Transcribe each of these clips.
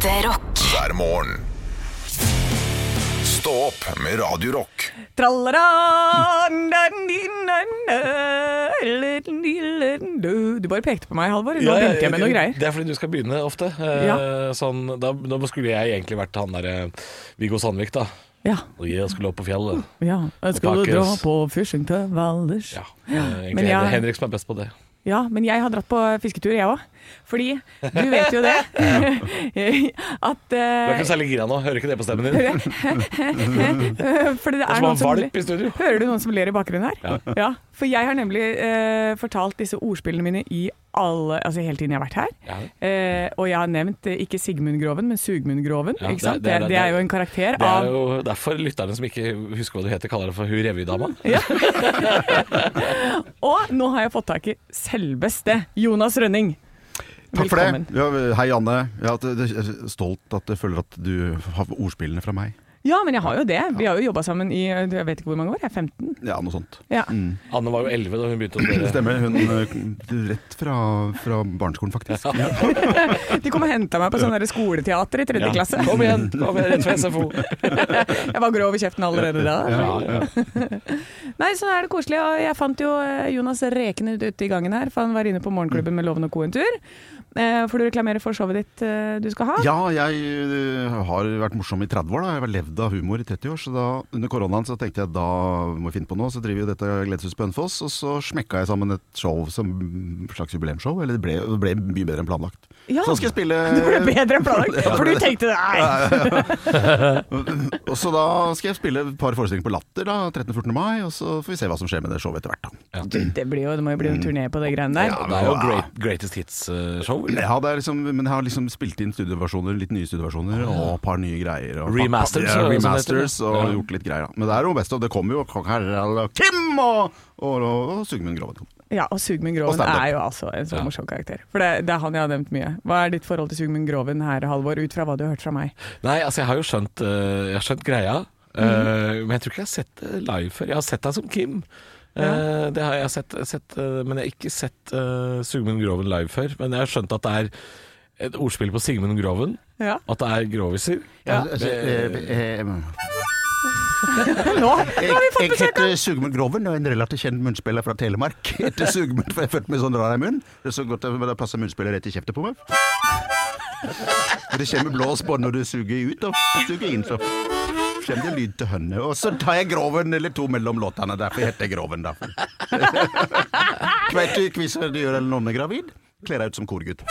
Ekte rock. hver morgen. Stå opp med Radio Rock. Du bare pekte på meg, Halvor. Nå begynte jeg med noe greier. Det er fordi du skal begynne ofte. Eh, Ja. sånn, da, da skulle jeg egentlig vært han derre Viggo Sandvik, da. Ja. Og jeg skulle opp på fjellet. ja. Jeg skulle dra på fishing til Valdres. Ja, egentlig Men jeg- Henrik som er best på det. Ja, men jeg har dratt på fisketur, jeg òg. Fordi du vet jo det at Du er ikke særlig gira nå, hører ikke det på stemmen din? Fordi det Det er er noen som. Hører du noen som ler i bakgrunnen her? Ja. For jeg har nemlig uh, fortalt disse ordspillene mine i alle, altså hele tiden jeg har vært her. Ja. Uh, og jeg har nevnt ikke Sigmund Groven, men Sugmund Groven. Ja, det- Det, det er- det, er jo en karakter Det er av jo derfor lytterne som ikke husker hva du heter, kaller det for hun revydama. Og nå har jeg fått tak i selveste Jonas Rønning. Takk for det. Ja, hei, Anne. Jeg er det- er stolt at jeg føler at du har ordspillene fra meg. Ja, men jeg har jo det. Vi har jo jobba sammen i jeg vet ikke hvor mange år. Jeg er 15. Ja, noe sånt. Ja. Anne var jo 11 da hun begynte å spille. stemmer. Hun eh, rett fra, fra barneskolen, faktisk. De kom og henta meg på sånn skoleteater i tredje Ja. klasse. Kom igjen, kom igjen, rett fra SFO. Jeg var grov i kjeften allerede da. Ja, ja. Nei, så er det koselig. Og jeg fant jo eh, Jonas rekende ute i gangen her, for han var inne på morgenklubben med Loven og Co. en tur. Eh, Får du reklamere for showet ditt eh, du skal ha? Ja, jeg eh, har vært morsom i 30 år. da Jeg har levd av humor i 30 år. Så da, under koronaen så tenkte jeg da må vi finne på noe. Så driver jo dette Gledeshuset på Hønefoss, og så smekka jeg sammen et show som slags jubileumsshow. Eller det ble, det ble mye bedre enn planlagt. Ja. Så skal jeg spille Det ble bedre enn planlagt, for du tenkte nei. Og så da skal jeg spille et par forestillinger på Latter da, 13.-14. mai, og så får vi se hva som skjer med det showet etter hvert. da. Du, Det, blir jo, det må jo bli en turné på det greiene der. Ja, Det er jo great, Greatest Hits-show. Ja, det er liksom, men jeg har liksom spilt inn studioversjoner, litt nye studioversjoner, og et par nye greier. Og Remasters, ja, remasters og Ja. gjort litt greier. da. Men det er jo best of. Det kommer jo og Kim og, og, og, og Sugmund Groven. Ja, og Sugmund Groven er jo altså en så Ja. morsom karakter. For det, det er han jeg har nevnt mye. Hva er ditt forhold til Sugmund Groven her, Halvor, ut fra hva du har hørt fra meg? Nei, altså jeg har jo skjønt, uh, jeg har skjønt greia, eh, men jeg tror ikke jeg har sett det live før. Jeg har sett deg som Kim. Eh, det har jeg sett, sett eh, men jeg har ikke sett uh, Sigmund Groven live før. Men jeg har skjønt at det er et ordspill på Sigmund Groven, Ja. at det er groviser. Ja. Altså, Nå, nå har vi fått Jeg besøk av heter Sugmund Groven og er en relativt kjent munnspiller fra Telemark. Jeg heter Sugmund, for jeg følte meg med sånn rar i munnen. Det er så godt at det passer munnspillet rett i kjeften på meg. Det kommer blås på når du suger ut og suger inn, så kommer det lyd til hønne. Og så tar jeg Groven eller to mellom låtene, derfor heter jeg Groven. da. Vet du hvorfor du gjør en nonne gravid? Kler deg ut som korgutt.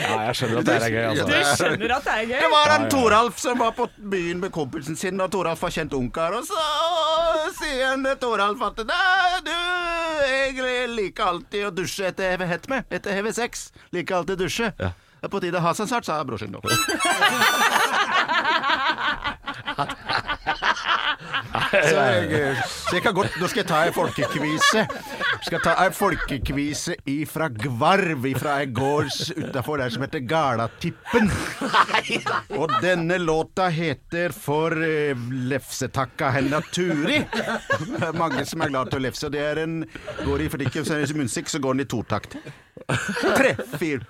Ja, jeg skjønner at det her er gøy, Du altså. skjønner at det er gøy? Det var en Toralf som var på byen med kompisen sin, og Toralf har kjent ungkar, og så sier han til Toralf at det du, jeg liker alltid å dusje etter hett med, etter heve sex. Liker alltid å dusje. Ja. Det er på tide å ha seg snart, sa brorsan da. Så jeg, så jeg kan godt Nå skal jeg ta ei folkekvise. Skal ta ei folkekvise ifra Gvarv, ifra ei gård utafor der som heter Galatippen. Og denne låta heter For eh, lefsetakka henda Turi. Det er mange som er glad til å lefse, det er en Går i for ikke så er det munnsikk, så går den i totakt. Tre, fire.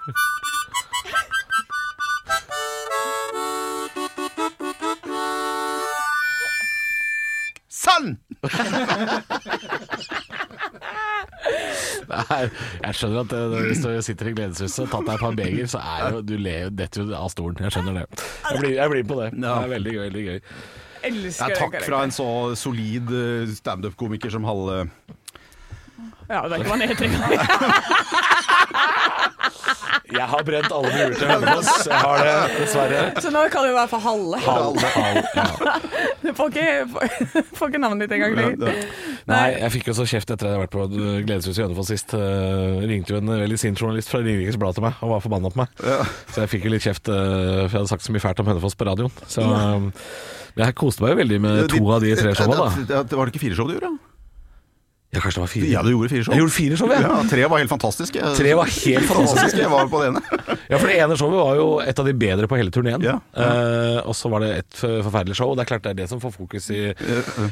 Sann! Nei, jeg skjønner at eh, hvis du sitter i Gledeshuset og tatt deg et par beger, så er jo du ler detter jo av stolen. Jeg skjønner det. Jeg blir, jeg blir på det. Det er veldig gøy. veldig gøy. Elsker Ja, takk den fra en så solid eh, standup-komiker som Halle. Ja, det er ikke hva han heter engang. Jeg har brent alle muligheter til Hønefoss. Jeg har det, dessverre. Så nå kaller vi være for Halle. Halle. Hall, hall, ja. Du får ikke, får, får ikke navnet ditt engang lenger. Nei, jeg fikk jo så kjeft etter at jeg hadde vært på Gledeshuset i Hønefoss sist. Uh, ringte jo en veldig sint journalist fra Ringerikes Blad til meg og var forbanna på meg. Så jeg fikk jo litt kjeft, uh, for jeg hadde sagt så mye fælt om Hønefoss på radioen. Så um, jeg koste meg jo veldig med to av de tre showene, da. Det Var det ikke fire show du gjorde? Ja, kanskje det var fire? Ja, du gjorde fire show. Jeg gjorde fire show, ja. Ja, tre var helt fantastiske. Tre var helt fantastiske. Jeg var på det ene. Ja, for det ene showet var jo et av de bedre på hele turneen. Ja. Eh, og så var det et forferdelig show, og det er klart det er det som får fokus i,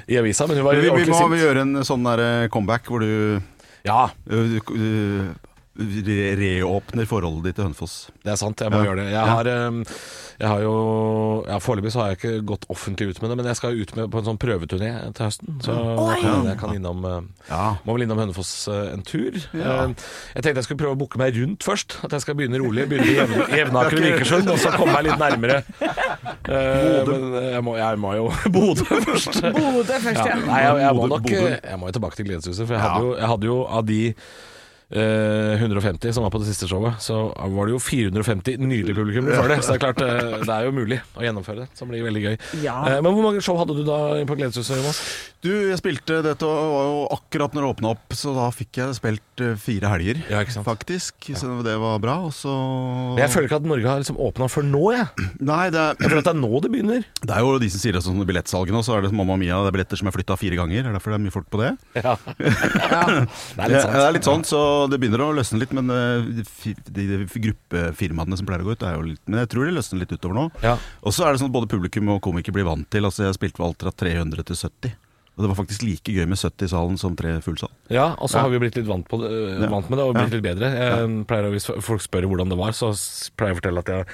i avisa. Men hun var Vi, vi må sint. gjøre en sånn der eh, comeback hvor du Ja, Du øh, re- Reåpner forholdet ditt til Hønefoss. det er sant. Jeg må Ja. gjøre det. Jeg har, eh, jeg har jo ja, Foreløpig så har jeg ikke gått offentlig ut med det, men jeg skal ut med på en sånn prøveturné til høsten. Så ja, jeg kan innom eh, Ja. Må vel innom Hønefoss eh, en tur. Ja. Eh, Jeg tenkte jeg skulle prøve å booke meg rundt først. At jeg skal begynne rolig. Begynne i Jevn- Jevnaker og Vikersund, og så komme meg litt nærmere. Eh, Men jeg må, jeg må jo Bodø først. Bodø først, ja. Ja, nei, jeg, jeg, må nok Jeg må jo tilbake til Gledeshuset, for jeg Ja. hadde, jo, jeg hadde jo av de 150 som var på det siste showet, så var det jo 450 nydelige publikum før det. Så det er klart, eh, det er jo mulig å gjennomføre det, som blir veldig gøy. Ja. Eh, Men hvor mange show hadde du da på Gledeshuset, Jonas? Du, jeg spilte Dette var jo akkurat når det åpna opp, så da fikk jeg spilt fire helger. Ja, ikke sant? Faktisk. Så det var bra. Og så Men jeg føler ikke at Norge har liksom åpna før nå, jeg. Nei, det er, Jeg føler at det er nå det begynner. det er jo de som sier det sånn billettsalget nå, så er det Mamma Mia, det er billetter som er flytta fire ganger. Det er derfor det er mye folk på det. Ja. Det er litt sant. Ja, det er litt sånn, så det begynner å løsne litt. Men øh, de, gruppefirmaene som pleier å gå ut, er jo litt Men jeg tror de løsner litt utover nå. Ja. Og så er det sånn at både publikum og komikere blir vant til Altså Jeg spilte vel alt fra 300 til 70. Og det var faktisk like gøy med 70 i salen som tre full sal. Ja, og så Ja. har vi blitt litt vant, på det, vant med det og blitt litt bedre. Jeg pleier å, Hvis folk spør hvordan det var, så pleier jeg å fortelle at jeg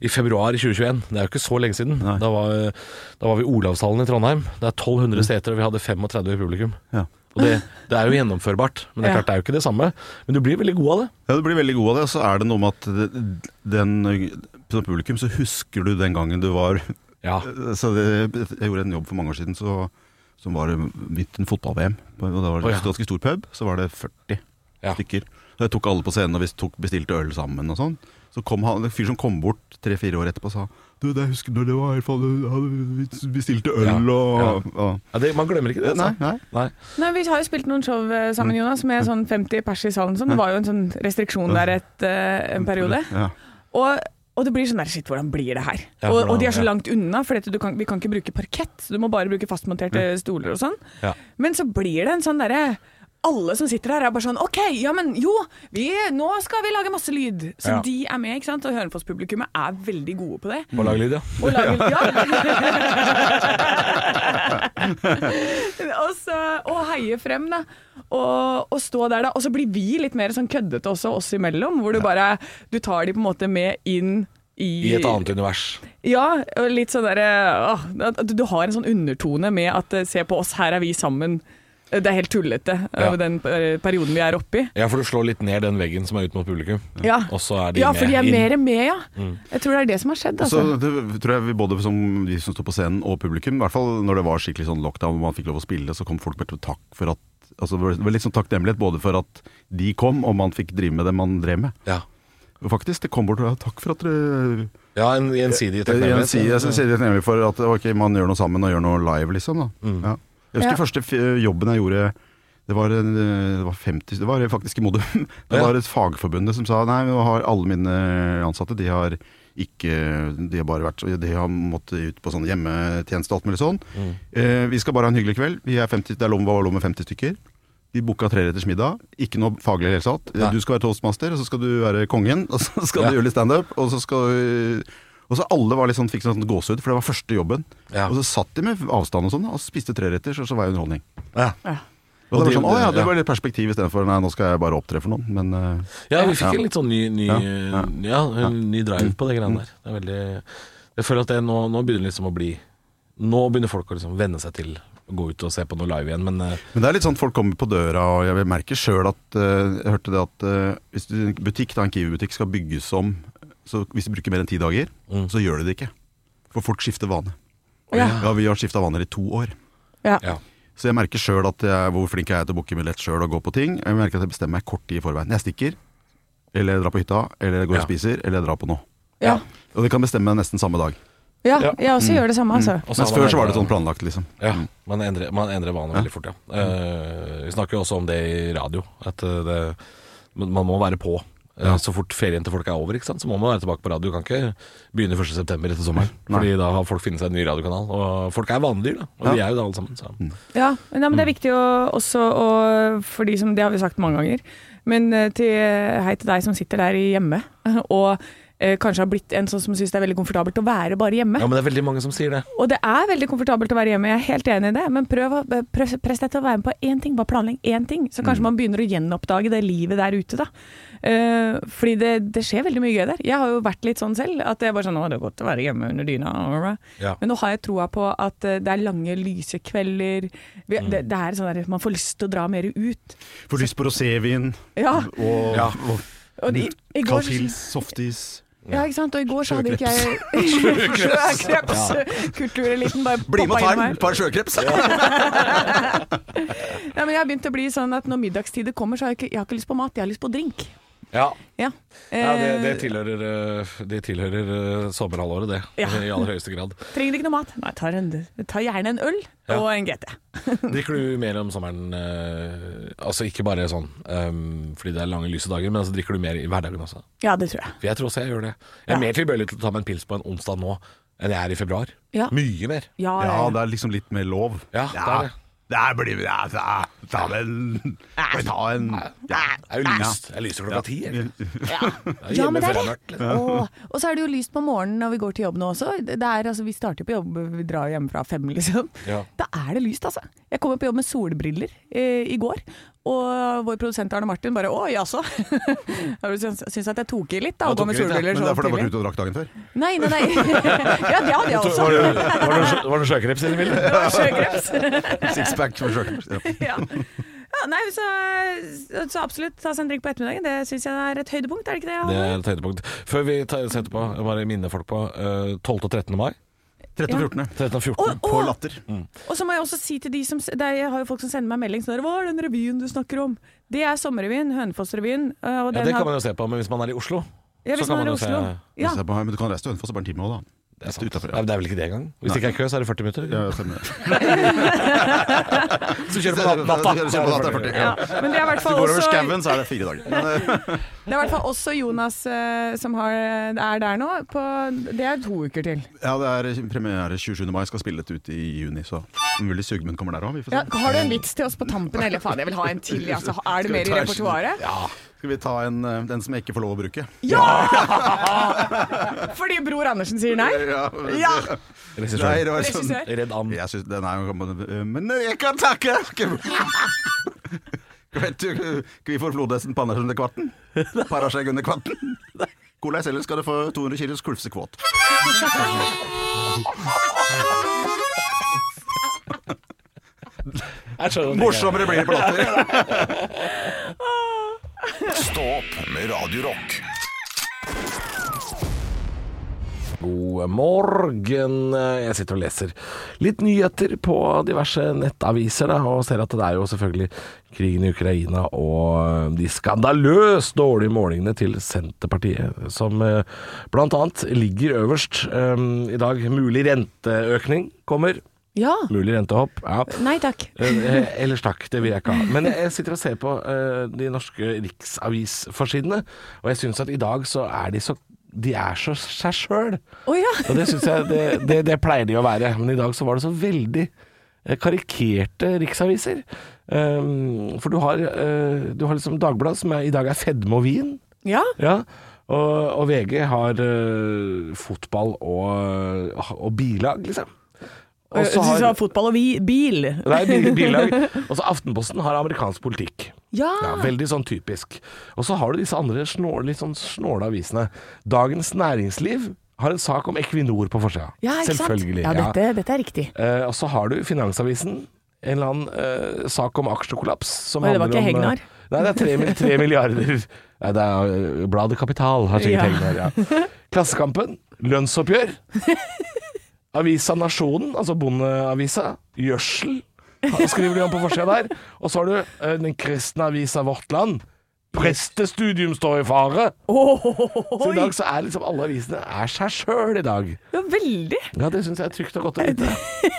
i februar 2021, det er jo ikke så lenge siden, da var, da var vi i Olavshallen i Trondheim. Det er 1200 seter, og vi hadde 35 i publikum. Ja. Og det, det er jo gjennomførbart, men det er klart det er jo ikke det samme. Men du blir veldig god av det. Ja, Du blir veldig god av det. Og så er det noe med at den Som publikum så husker du den gangen du var Ja. Så det, Jeg gjorde en jobb for mange år siden så, som var midt i en fotball-VM. Og Det var det en ganske stor pub. Så var det 40 Ja. stykker. Så jeg tok alle på scenen og vi tok, bestilte øl sammen og sånn. Så kom han, en fyr som kom bort tre-fire år etterpå og sa Du, det husker du, det var i hvert fall Vi bestilte øl Ja, og, og Ja, det, man glemmer ikke det. Nei, Altså. nei. Nei. Nei, Vi har jo spilt noen show eh, sammen, Jonas, med sånn 50 pers i salen. Sånn. Det var jo en sånn restriksjon der et, uh, en periode. Ja. Og, og det blir sånn der, shit, hvordan blir det her? Ja, og, og de er så ja. langt unna, for dette, du kan, vi kan ikke bruke parkett. Så du må bare bruke fastmonterte stoler og sånn. Ja. Men så blir det en sånn derre alle som sitter her, er bare sånn OK, ja men jo, vi, nå skal vi lage masse lyd. Så Ja. de er med, ikke sant. Og Hønefoss-publikummet er veldig gode på det. På lage lyd, ja. Og lage Ja. og, så, og heie frem, da. Og, og stå der, da. Og så blir vi litt mer sånn køddete også, oss imellom. Hvor du bare Du tar de på en måte med inn i I et annet univers. Ja, og litt sånn derre du, Du har en sånn undertone med at eh, se på oss, her er vi sammen. Det er helt tullete, eh, Ja. den eh, perioden vi er oppi. Ja, for du slår litt ned den veggen som er ut mot publikum. Ja. Og så er de Ja, for de er mer med, ja. Mm. Jeg tror det er det som har skjedd. Altså. Altså. det tror jeg vi både som de som står på scenen og publikum, i hvert fall når det var skikkelig sånn lockdown og man fikk lov å spille, så kom folk til takk for at Altså det var litt sånn takknemlighet både for at de kom og man fikk drive med det man drev med. Ja. Faktisk, det kom bort og takk for at dere ja, en gjensidig takknemlighet. Gjensidig takknemlighet sier takknemlig for at ok, man gjør noe sammen og gjør noe live, liksom. da Mm. ja. Jeg husker Ja. første f- jobben jeg gjorde det var, en, det var 50 Det var faktisk i Modum. Det Ja. var et fagforbund som sa nei, nå har alle mine ansatte De har ikke De har bare vært De har måttet ut på sånn hjemmetjeneste og alt mulig sånn. Mm. Eh, vi skal bare ha en hyggelig kveld. Vi er 50, det er lov, var lov med 50 stykker. Vi booka treretters middag. Ikke noe faglig i det hele tatt. Du skal være toastmaster, og så skal du være kongen. Og så skal Ja. du gjøre litt standup. Og så skal og så alle var litt sånn, fikk sånn gåsehud, for det var første jobben. Ja. Og så satt de med avstand og sånn, og spiste treretters, og så var jeg underholdning. Ja. Og Og det var sånn, å ja, det var litt perspektiv istedenfor nei, nå skal jeg bare opptre for noen. Men uh, Ja, vi fikk Ja. en litt sånn ny, ny, Ja, ny drive på det greiene der. Det er veldig Jeg føler at det nå, nå begynner det liksom å bli Nå begynner folk å liksom venne seg til gå ut og se på noe live igjen, men uh, Men det er litt sånn folk kommer på døra, og jeg merker sjøl at uh, Jeg hørte det at hvis en butikk, da, en Kiwi-butikk skal bygges om så Hvis du bruker mer enn ti dager, Mm. så gjør de det ikke. For folk skifter vane. Ja. Ja, vi har skifta vaner i to år. Ja. ja. Så jeg merker sjøl at hvor flink jeg er til å booke billett sjøl og gå på ting. Jeg merker at jeg bestemmer meg kort tid i forveien. Jeg stikker, eller jeg drar på hytta, eller jeg går Ja. og spiser, eller jeg drar på noe. Ja. Og det kan bestemme nesten samme dag. ja, Ja. jeg også gjør det samme, altså. Mm. Mens før så var det sånn planlagt, liksom. Ja, man endrer, man endrer vaner veldig fort, ja. Uh, vi snakker jo også om det i radio, at eh, det, man må være på. Ja. Så fort ferien til folk er over, ikke sant? så må man være tilbake på radio. Du kan ikke begynne 1.9. etter sommeren, Fordi da har folk funnet seg en ny radiokanal. Og folk er vanedyr, da. Og Ja. vi er jo det alle sammen. Så. Ja, men, ja, men det er viktig å, også å, for de som, det har vi sagt mange ganger, men eh, til, hei til deg som sitter der hjemme og kanskje har blitt en sånn som syns det er veldig komfortabelt å være bare hjemme. Ja, men det er veldig mange som sier det. Og det er veldig komfortabelt å være hjemme, jeg er helt enig i det. Men prøv, prøv press deg til å være med på én ting, bare planlegg én ting. Så Mm. kanskje man begynner å gjenoppdage det livet der ute, da. Uh, fordi det, det skjer veldig mye gøy der. Jeg har jo vært litt sånn selv, at jeg bare sånn Å, det er godt å være hjemme under dyna. Ja. Men nå har jeg troa på at eh, det er lange, lyse kvelder. Vi, Mm. det, det er sånn der, Man får lyst til å dra mer ut. Får lyst på rosévin Ja. og, Ja. og Og i, i går, kald pils, softis. Ja, ikke sant? Og i går så hadde ikke jeg Sjøkreps-kultureliten bare Bli med og ta en par sjøkreps! Ja, men jeg har begynt å bli sånn at når middagstider kommer, så har jeg ikke, jeg har ikke lyst på mat, jeg har lyst på drink. Ja, Ja, ja det, det Eh, tilhører, eh, det tilhører eh, sommerhalvåret, det. Ja. I aller høyeste grad. Trenger ikke noe mat. Nei, tar, en, tar gjerne en øl Ja. og en GT. Drikker du mer om sommeren Altså ikke bare sånn um, fordi det er lange, lyse dager, men altså drikker du mer i hverdagen også? Ja, det tror jeg. For jeg tror også jeg gjør det. Jeg er Ja. mer tilbøyelig til å ta meg en pils på en onsdag nå enn jeg er i februar. Ja. Mye mer. Ja, Ja, ja, det er liksom litt mer lov. Ja, det er det. Der blir vi ta, ta den Skal vi ta en ja. Det er jo lyst. Jeg lyser klokka ti. er Ja, men det er det er det. mørkt. Liksom. Og så er det jo lyst på morgenen når vi går til jobb nå også. Det er, altså, vi starter på jobb, vi drar hjemmefra fem, liksom. Ja. Da er det lyst, altså. Jeg kommer på jobb med solbriller eh, i går, og vår produsent Arne Martin bare å jaså. Syns at jeg tok i litt da, å gå med solbriller Men så det er fordi du har vært ute og drakk dagen før? Nei, nei, nei. ja, det hadde jeg også. Var det, var det, var det sjøkreps bildet? Det var sjøkreps. Sixpack med sjøkreps. Ja. ja. ja, nei, så, så absolutt ta seg en drikk på ettermiddagen. Det syns jeg er et høydepunkt, er det ikke det? Det er et høydepunkt. Før vi tar- setter på, bare minner folk på eh, 12. og 13. mai. 13. og 14. 13. og 14. Og- På Latter. Og så må jeg også si til de som det er, Jeg har jo folk som sender meg melding sånn der, Hva er den revyen du snakker om? Det er sommerrevyen, Hønefoss-revyen. øh, Ja, det har- kan man jo se på, men hvis man er i Oslo ja, så kan man er man jo se- Oslo. Ja. Se på her, Men du kan reise til Hønefoss, det er bare en time òg, da. Det er, sant. Utenfor, ja. Nei, men det er vel ikke det engang? Hvis det ikke er kø, så er det 40 minutter. Ja, stemmer. Så kjører du på natta. Kjører på natta, 40, Ja, ja. men det er Hvis du går over også, skauen, så er det fire dager. Eh, det er i hvert fall også Jonas øh, som har, er der nå. På, det er to uker til. Ja, det er premiere 27. mai, skal spille det ut i juni, så mulig Sugmund kommer der òg. Ja, har du en vits til oss på tampen? Eller faen, jeg vil ha en til. Altså, er det mer i repertoaret? Ja. Skal vi ta en, eh, den som jeg ikke får lov å bruke? Ja! Fordi Bror Andersen sier nei? Ja! Ja! Regissør. det sånn Redd and. Jeg synes den er jo Men jeg kan takke! Vet du, Skal vi få flodhesten panner under kvarten? Paraskjegg under kvarten? Hvordan ellers skal du få 200 kilos skjønner. Morsommere blir det på latter. Stå opp med Radio. God morgen. Jeg sitter og leser litt nyheter på diverse nettaviser, da, og ser at det er jo selvfølgelig krigen i Ukraina og de skandaløst dårlige målingene til Senterpartiet, som bl.a. blant annet ligger øverst eh, i dag. Mulig renteøkning kommer. Ja. Mulig rentehopp. Ja. Nei takk. Eh, ellers takk, det vil jeg ikke ha. Men jeg, sitter og ser på eh, de norske riksavisforsidene, og jeg syns at i dag så er de så De er så seg sjøl. Oh, ja. Og det syns jeg det, det, det pleier de å være. Men i dag så var det så veldig eh, karikerte riksaviser. Um, for du har, uh, du har liksom Dagbladet, som er, i dag er fedme og vin. Ja. Ja. Og, og VG har uh, fotball og, og bilag, liksom. Og Du så sa har fotball og vi, bil. Nei, bil- bilag. Og så Aftenposten har amerikansk politikk. Ja. Ja, veldig sånn typisk. Og så har du disse andre snåle, litt sånn snåle avisene. Dagens Næringsliv har en sak om Equinor på forsida. Ja. Selvfølgelig. Ja, dette, dette er riktig. Uh, og så har du Finansavisen. En eller annen uh, sak om aksjekollaps. Som Oi, det var ikke Hegnar? eh, Nei, det er tre, milliarder. Nei, det er eh, bladet Kapital har sikkert Ja. Hegnar, ja. Klassekampen. Lønnsoppgjør. Avisa Nasjonen, altså Bondeavisa. Gjødsel skriver de om på forsida der. Og så har du eh, den kristne avisa Vårt Land. Prestestudium står i fare. Så i dag så er liksom alle avisene er seg sjøl i dag. Ja, veldig. Ja, det syns jeg er trygt og godt å vite.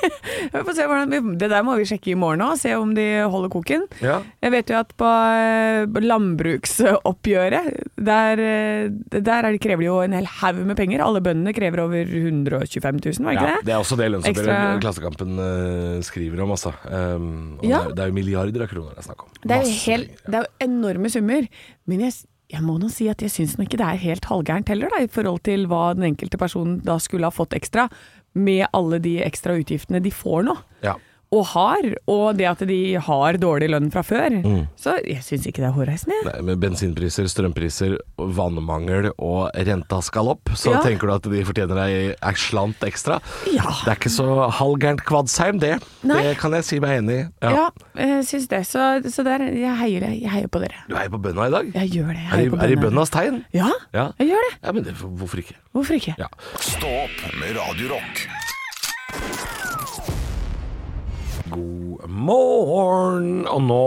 Vi får se hvordan vi, det der må vi sjekke i morgen òg, se om de holder koken. Ja. Jeg vet jo at på eh, landbruksoppgjøret, der, eh, der er det, krever de jo en hel haug med penger. Alle bøndene krever over 125 000, var det Ja, ikke det? det er også det lønnsoppgjøret Klassekampen eh, skriver om, altså. Um, Ja. det, det er jo milliarder av kroner det er snakk om. Det er helt, det er jo enorme summer. Men jeg, jeg må nå si at jeg syns ikke det er helt halvgærent heller, da, i forhold til hva den enkelte personen da skulle ha fått ekstra, med alle de ekstra utgiftene de får nå. Ja. Og har, og det at de har dårlig lønn fra før. Så jeg syns ikke det er hårreisende. Nei, med bensinpriser, strømpriser, vannmangel og renta skal opp, så Ja. tenker du at de fortjener ei slant ekstra? Ja. Det er ikke så halvgærent Kvadsheim, det. Nei. Det kan jeg si meg enig i. Ja, jeg syns det. Så, så der, jeg heier, jeg heier på dere. Du heier på bønda i dag? Jeg gjør det. Jeg Er i, er i bøndas tegn? Ja, Ja. jeg gjør det. ja, men det, hvorfor ikke? Hvorfor ikke? Ja. Stå opp med Radio God morgen! Og nå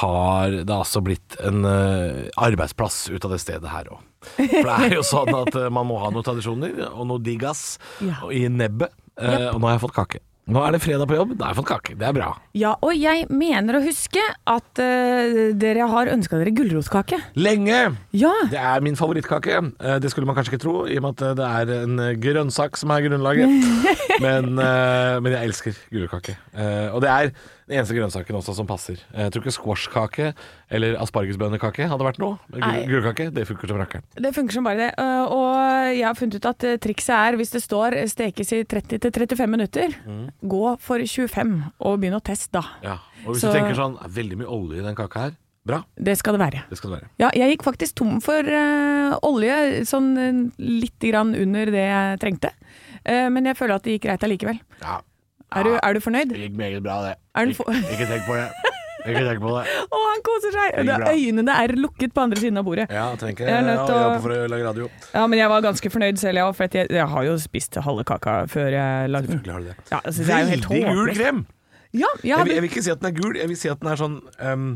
har det altså blitt en eh, arbeidsplass ut av det stedet her òg. For det er jo sånn at eh, man må ha noen tradisjoner og noe diggas Ja. i nebbet. Yep. Og nå har jeg fått kake. Nå er det fredag på jobb, da har jeg fått kake. Det er bra. Ja, og jeg mener å huske at uh, dere har ønska dere gulrotkake. Lenge! Ja. Det er min favorittkake. Uh, Det skulle man kanskje ikke tro, i og med at det er en eh, grønnsak som er grunnlaget. Men, uh, men jeg elsker gulrotkake. Eh, Og det er den eneste grønnsaken også som passer. Eh, Jeg tror ikke squashkake eller aspargesbønnekake hadde vært noe. Nei. det funker som rakkeren. Det funker som bare det. Eh, Og jeg har funnet ut at eh, trikset er, hvis det står stekes i 30-35 minutter, gå for 25 og begynn å teste da. Ja. Og hvis Så- du tenker sånn Veldig mye olje i den kaka her. Bra. Det skal det være. Det skal det være. Ja, jeg gikk faktisk tom for uh, olje, sånn uh, litt grann under det jeg trengte. Uh, men jeg føler at det gikk greit allikevel. Ja. Er, du, er du fornøyd? Det gikk meget bra, det. For- Ikke tenk på det. Ikke tenk på det. Å, han koser seg! øynene er lukket på andre siden av bordet. Ja, tenker Jeg jeg. å- jobber for å lage radio. Ja, men jeg var ganske fornøyd selv, ja, for jeg, jeg har jo spist halve kaka før jeg lagde den. Selvfølgelig har du det. Ja, altså, det Veldig gul krem! Ja, jeg Jeg, vil- jeg vil ikke si at den er gul, jeg vil si at den er sånn ehm,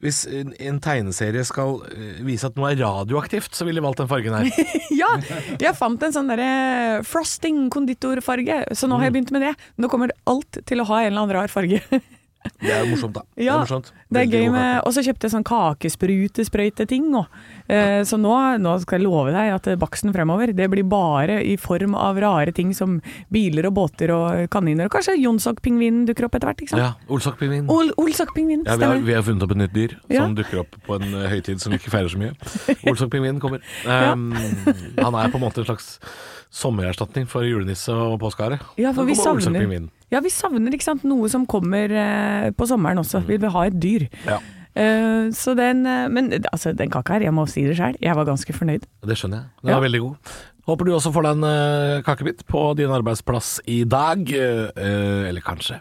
Hvis en, tegneserie skal eh, vise at noe er radioaktivt, så ville de valgt den fargen her. ja, jeg fant en sånn derre frosting konditorfarge, så nå har Mm. jeg begynt med det. Nå kommer alt til å ha en eller annen rar farge. Det er jo morsomt, da. det er morsomt. Det er gøy med. Og så kjøpte jeg sånn kakesprutesprøyteting òg. Eh, så nå, nå skal jeg love deg at baksten fremover, det blir bare i form av rare ting som biler og båter og kaniner. Og kanskje Jonsok-pingvinen dukker opp etter hvert, ikke sant? Ja, Olsok-pingvin. Ol Olsok-pingvin, Ja, vi, har, vi har funnet opp et nytt dyr Ja. som dukker opp på en eh, høytid som vi ikke feirer så mye. Olsok-pingvinen kommer. Um, Han er på en måte en slags sommererstatning for julenisse og påskehare. Ja, for vi savner, ja, vi savner ikke sant, noe som kommer eh, på sommeren også. Vi vil ha et dyr. Ja, Eh, så den, eh, men altså, den kaka her, jeg må si det sjøl, jeg var ganske fornøyd. det skjønner jeg. Den Ja. er veldig god. Håper du også får deg en eh, kakebit på din arbeidsplass i dag. eh, eh, eller kanskje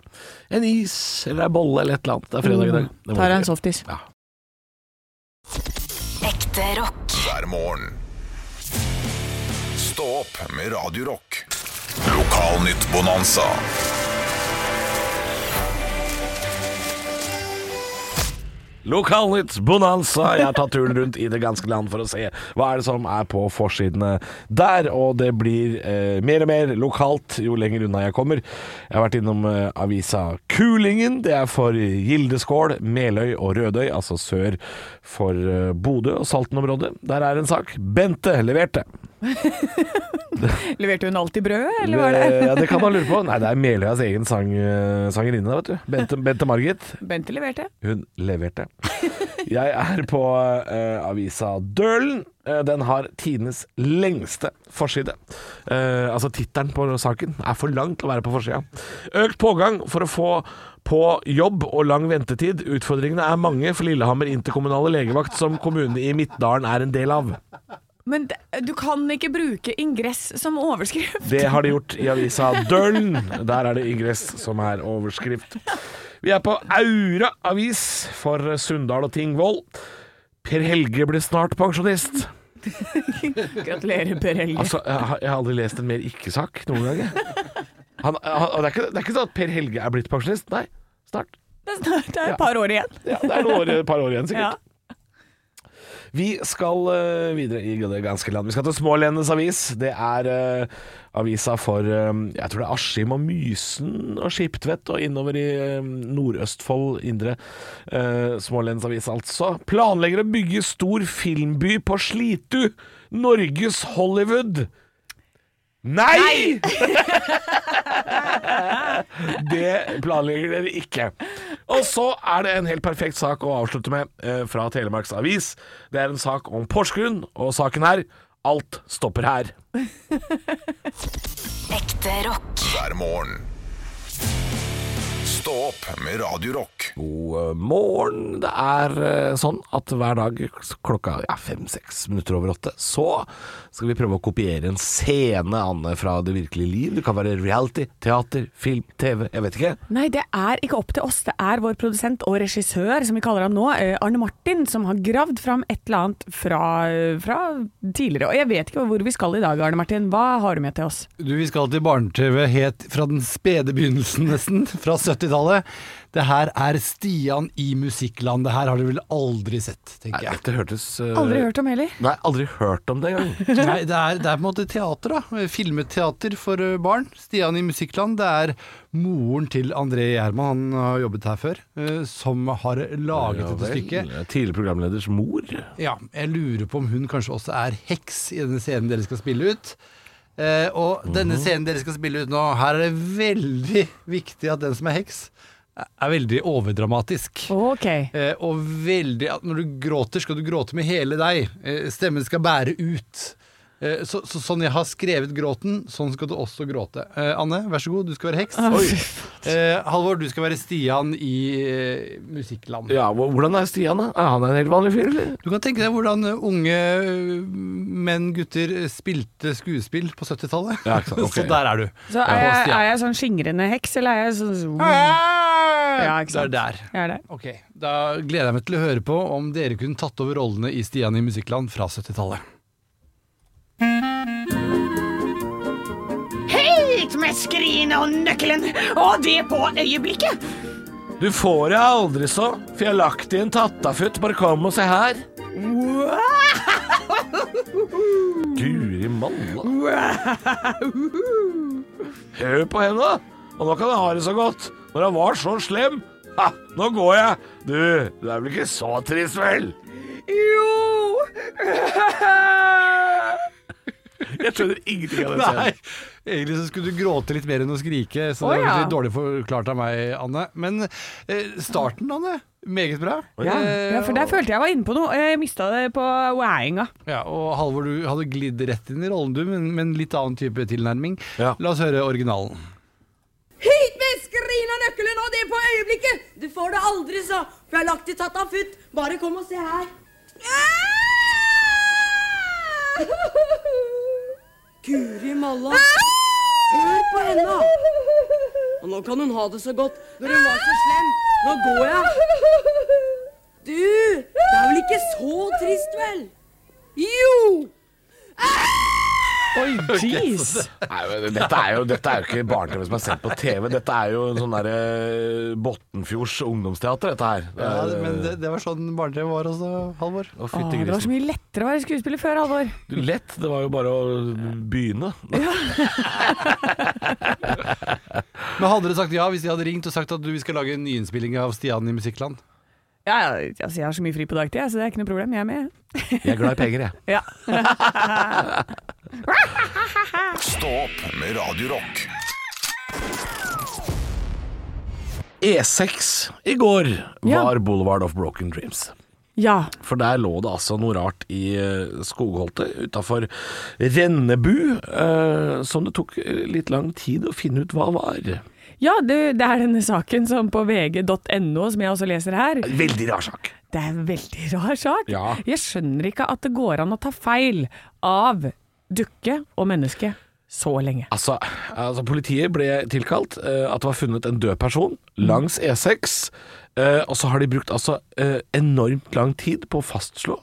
en is eller en bolle eller et eller annet. Det er fredag i dag. Må Tar deg en softis. Ja. Ekte rock. hver morgen. Stå opp med Radio Rock. Lokalnytt Bonanza. Lokalnytt Bonanza. Jeg har tatt turen rundt i det ganske land for å se hva er det som er på forsidene der. Og det blir eh, mer og mer lokalt jo lenger unna jeg kommer. Jeg har vært innom eh, avisa Kulingen. Det er for Gildeskål, Meløy og Rødøy, altså sør for eh, Bodø og Salten-området. Der er en sak. Bente leverte. Leverte hun alltid brødet, eller var det Ja, det kan man lure på. Nei, det er Meløyas egen sang, eh, sangerinne, vet du. Bente, Bente Margit. Bente leverte? Hun leverte. Jeg er på uh, avisa Dølen. Uh, den har tidenes lengste forside. Uh, altså tittelen på saken er for lang til å være på forsida. Økt pågang for å få på jobb og lang ventetid. Utfordringene er mange for Lillehammer interkommunale legevakt, som kommunene i Midtdalen er en del av. Men du kan ikke bruke ingress som overskrift. Det har de gjort i avisa Dølen. Der er det ingress som er overskrift. Vi er på Aura avis for Sunndal og Tingvoll. Per Helge blir snart pensjonist. Gratulerer, Per Helge. Altså, jeg har, aldri lest en mer ikke-sak noen gang. Han, han, det, er ikke, det er ikke sånn at Per Helge er blitt pensjonist. Nei, snart. Det er snart- det er et par år igjen. Ja, det er noen år, et par år igjen, sikkert. Vi skal uh, videre i det ganske land. Vi skal til Smålenenes avis. Det er uh, avisa for uh, jeg tror det er Askim og Mysen og Skiptvet og innover i Nord-Østfold indre. Uh, Smålenenes avis, altså. Planlegger å bygge stor filmby på Slitu. Norges Hollywood. Nei! det planlegger dere ikke. Og så er det en helt perfekt sak å avslutte med eh, fra Telemarks Avis. Det er en sak om Porsgrunn, og saken er Alt stopper her. Ekte rock. hver morgen. Stå opp med Radio Rock. God eh, morgen. Det er eh, sånn at hver dag klokka ja, fem-seks minutter over åtte, så skal vi prøve å kopiere en scene, Anne, fra det virkelige liv. Det kan være reality, teater, film, TV, jeg vet ikke. Nei, det er ikke opp til oss. Det er vår produsent og regissør, som vi kaller han nå, eh, Arne Martin, som har gravd fram et eller annet fra, fra tidligere. Og jeg vet ikke hvor vi skal i dag, Arne Martin. Hva har du med til oss? Du, Vi skal til barne-TV helt fra den spede begynnelsen, nesten. Fra 70-tallet. Det her er Stian i musikkland. Det her har du vel aldri sett, tenker jeg. Dette hørtes uh... Aldri hørt om heller. Nei, aldri hørt om det engang. Nei, det er, det er på en måte teater, da. Filmeteater for eh, barn. Stian i musikkland. Det er moren til André Gjerman, han har jobbet her før, eh, som har laget Ja dette stykket. Tidligere programleders mor. Ja, jeg lurer på om hun kanskje også er heks i denne scenen dere skal spille ut. Eh, og denne scenen dere skal spille ut nå, her er det veldig viktig at den som er heks, er veldig overdramatisk. Okay. Eh, og veldig at Når du gråter, skal du gråte med hele deg. Eh, stemmen skal bære ut. Eh, så, så sånn jeg har skrevet gråten, sånn skal du også gråte. Eh, Anne, vær så god, du skal være heks. Eh, Halvor, du skal være Stian i eh, Musikkland. Ja, Hvordan er Stian, da? Er han en helt vanlig fyr, eller? Du kan tenke deg hvordan eh, unge eh, menn, gutter, spilte skuespill på 70-tallet. Ja, okay. Så der er du. Så er jeg, er jeg sånn skingrende heks, eller er jeg sånn Ja, ikke Det er sant. der. Jeg er det. Ok, Da gleder jeg meg til å høre på om dere kunne tatt over rollene i Stian i Musikkland fra 70-tallet. Hit med skrinet og nøkkelen, og det på øyeblikket. Du får det aldri så, for jeg har lagt i en tattafutt. Bare kom og se her. Guri malla. Hør på henne. Og nå kan jeg ha det så godt. Når jeg var så slem. Ha, nå går jeg. Du, du er vel ikke så trist, vel? Jo! Jeg skjønner ingenting av det. Nei, egentlig så skulle du gråte litt mer enn å skrike, så Å, det var ja. litt dårlig forklart av meg, Anne. Men eh, starten, Anne, meget bra. Ja, Eh, ja, for der følte jeg var inne på noe. Jeg mista det på wæinga. Ja, og Halvor, du hadde glidd rett inn i rollen, du, men med en litt annen type tilnærming. Ja. La oss høre originalen. Hit med skrin og nøkkelen, og det på øyeblikket! Du får det aldri, så. For jeg har lagt i tatt av futt. Bare kom og se her. Guri malla. Hør på henne. Og nå kan hun ha det så godt når hun var så slem. Nå går jeg. Du, det er vel ikke så trist, vel? Jo! Oi, jeez. Dette, er jo, dette er jo ikke barne-TV som er sendt på TV. Dette er jo sånn derre Bottenfjords ungdomsteater, dette her. Det Ja, men det, det var sånn barne-TV var også, Halvor. Å, Åh, det var så mye lettere å være skuespiller før, Halvor. Du, Lett, det var jo bare å begynne. Ja. Men hadde dere sagt ja hvis de hadde ringt og sagt at du vi skal lage en nyinnspilling av Stian i Musikkland? Ja, ja, altså, jeg har så mye fri på dagtid, så det er ikke noe problem. Jeg er med. Jeg er glad i penger, jeg. Ja. Stå opp med Radiorock. E6 i går Ja. var Boulevard of Broken Dreams. ja. For der lå det altså noe rart i eh, skogholtet utafor Rennebu, eh, som det tok eh, litt lang tid å finne ut hva var. Ja, det, det er denne saken som på vg.no, som jeg også leser her. Veldig rar sak. Det er en veldig rar sak. Ja. Jeg skjønner ikke at det går an å ta feil av dukke og menneske så lenge. Altså, altså politiet ble tilkalt Uh, at det var funnet en død person langs E6, Uh, og så har de brukt altså uh, enormt lang tid på å fastslå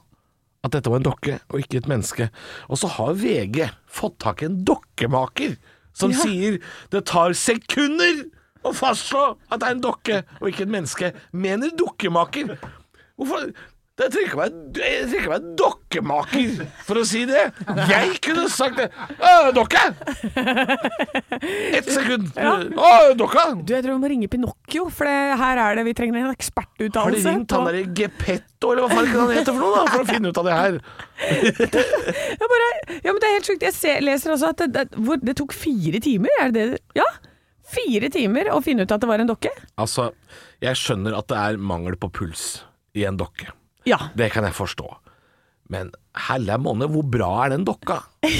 at dette var en dokke og ikke et menneske. Og så har VG fått tak i en dokkemaker som Ja. sier det tar sekunder å fastslå at det er en dokke og ikke et menneske. Mener dokkemaker. Hvorfor det trenger ikke være, jeg trenger meg dokkemaker for å si det. Jeg kunne sagt det. «Å, dokke! Ett sekund. Å, dokka! Du, jeg tror vi må ringe Pinocchio, for det, her er det vi trenger en ekspertutdannelse. Har de ringt han på- derre Geppetto, eller hva faen han heter for noe, da, for å finne ut av det her? Jeg bare, ja, men det er helt sjukt. Jeg ser, leser også at det, det, hvor, det tok fire timer, er det det? Ja. Fire timer å finne ut at det var en dokke? Altså, jeg skjønner at det er mangel på puls i en dokke. Ja. Det kan jeg forstå. Men helle måned, hvor bra er den dokka?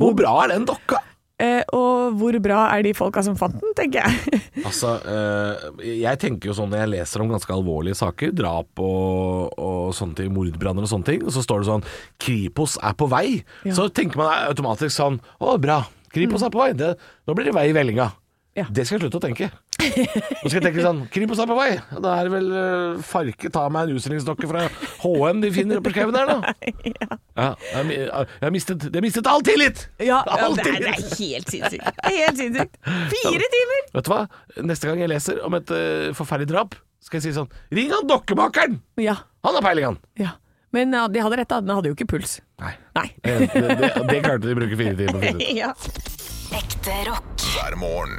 Hvor bra er den dokka? Eh, og hvor bra er de folka som fant den, tenker jeg. Altså, eh, jeg tenker jo sånn når jeg leser om ganske alvorlige saker, drap og, og sånne ting, mordbranner og sånne ting, og så står det sånn 'Kripos er på vei', Ja. så tenker man automatisk sånn 'Å, bra, Kripos er på vei', det, nå blir det vei i vellinga. Ja. Det skal jeg slutte å tenke. Nå skal jeg tenke sånn 'Kripos er på vei', da er det vel uh, Farke ta meg en utstillingsdokke fra HM de finner på skauen der, da. Ja, jeg, mi- jeg, har mistet, jeg har mistet all tillit! Ja, ja All det, er, det er helt sinnssykt. Helt sinnssykt. Fire timer! Vet du hva? Neste gang jeg leser om et uh, forferdelig drap, skal jeg si sånn Ring han dokkemakeren! Ja. Han har peiling, han! ja. Men ja, de hadde rett, da. Den hadde jo ikke puls. Nei. Nei. Det, det, det, det klarte de å bruke fire timer på å finne ut. Ja. Ekte rock. hver morgen.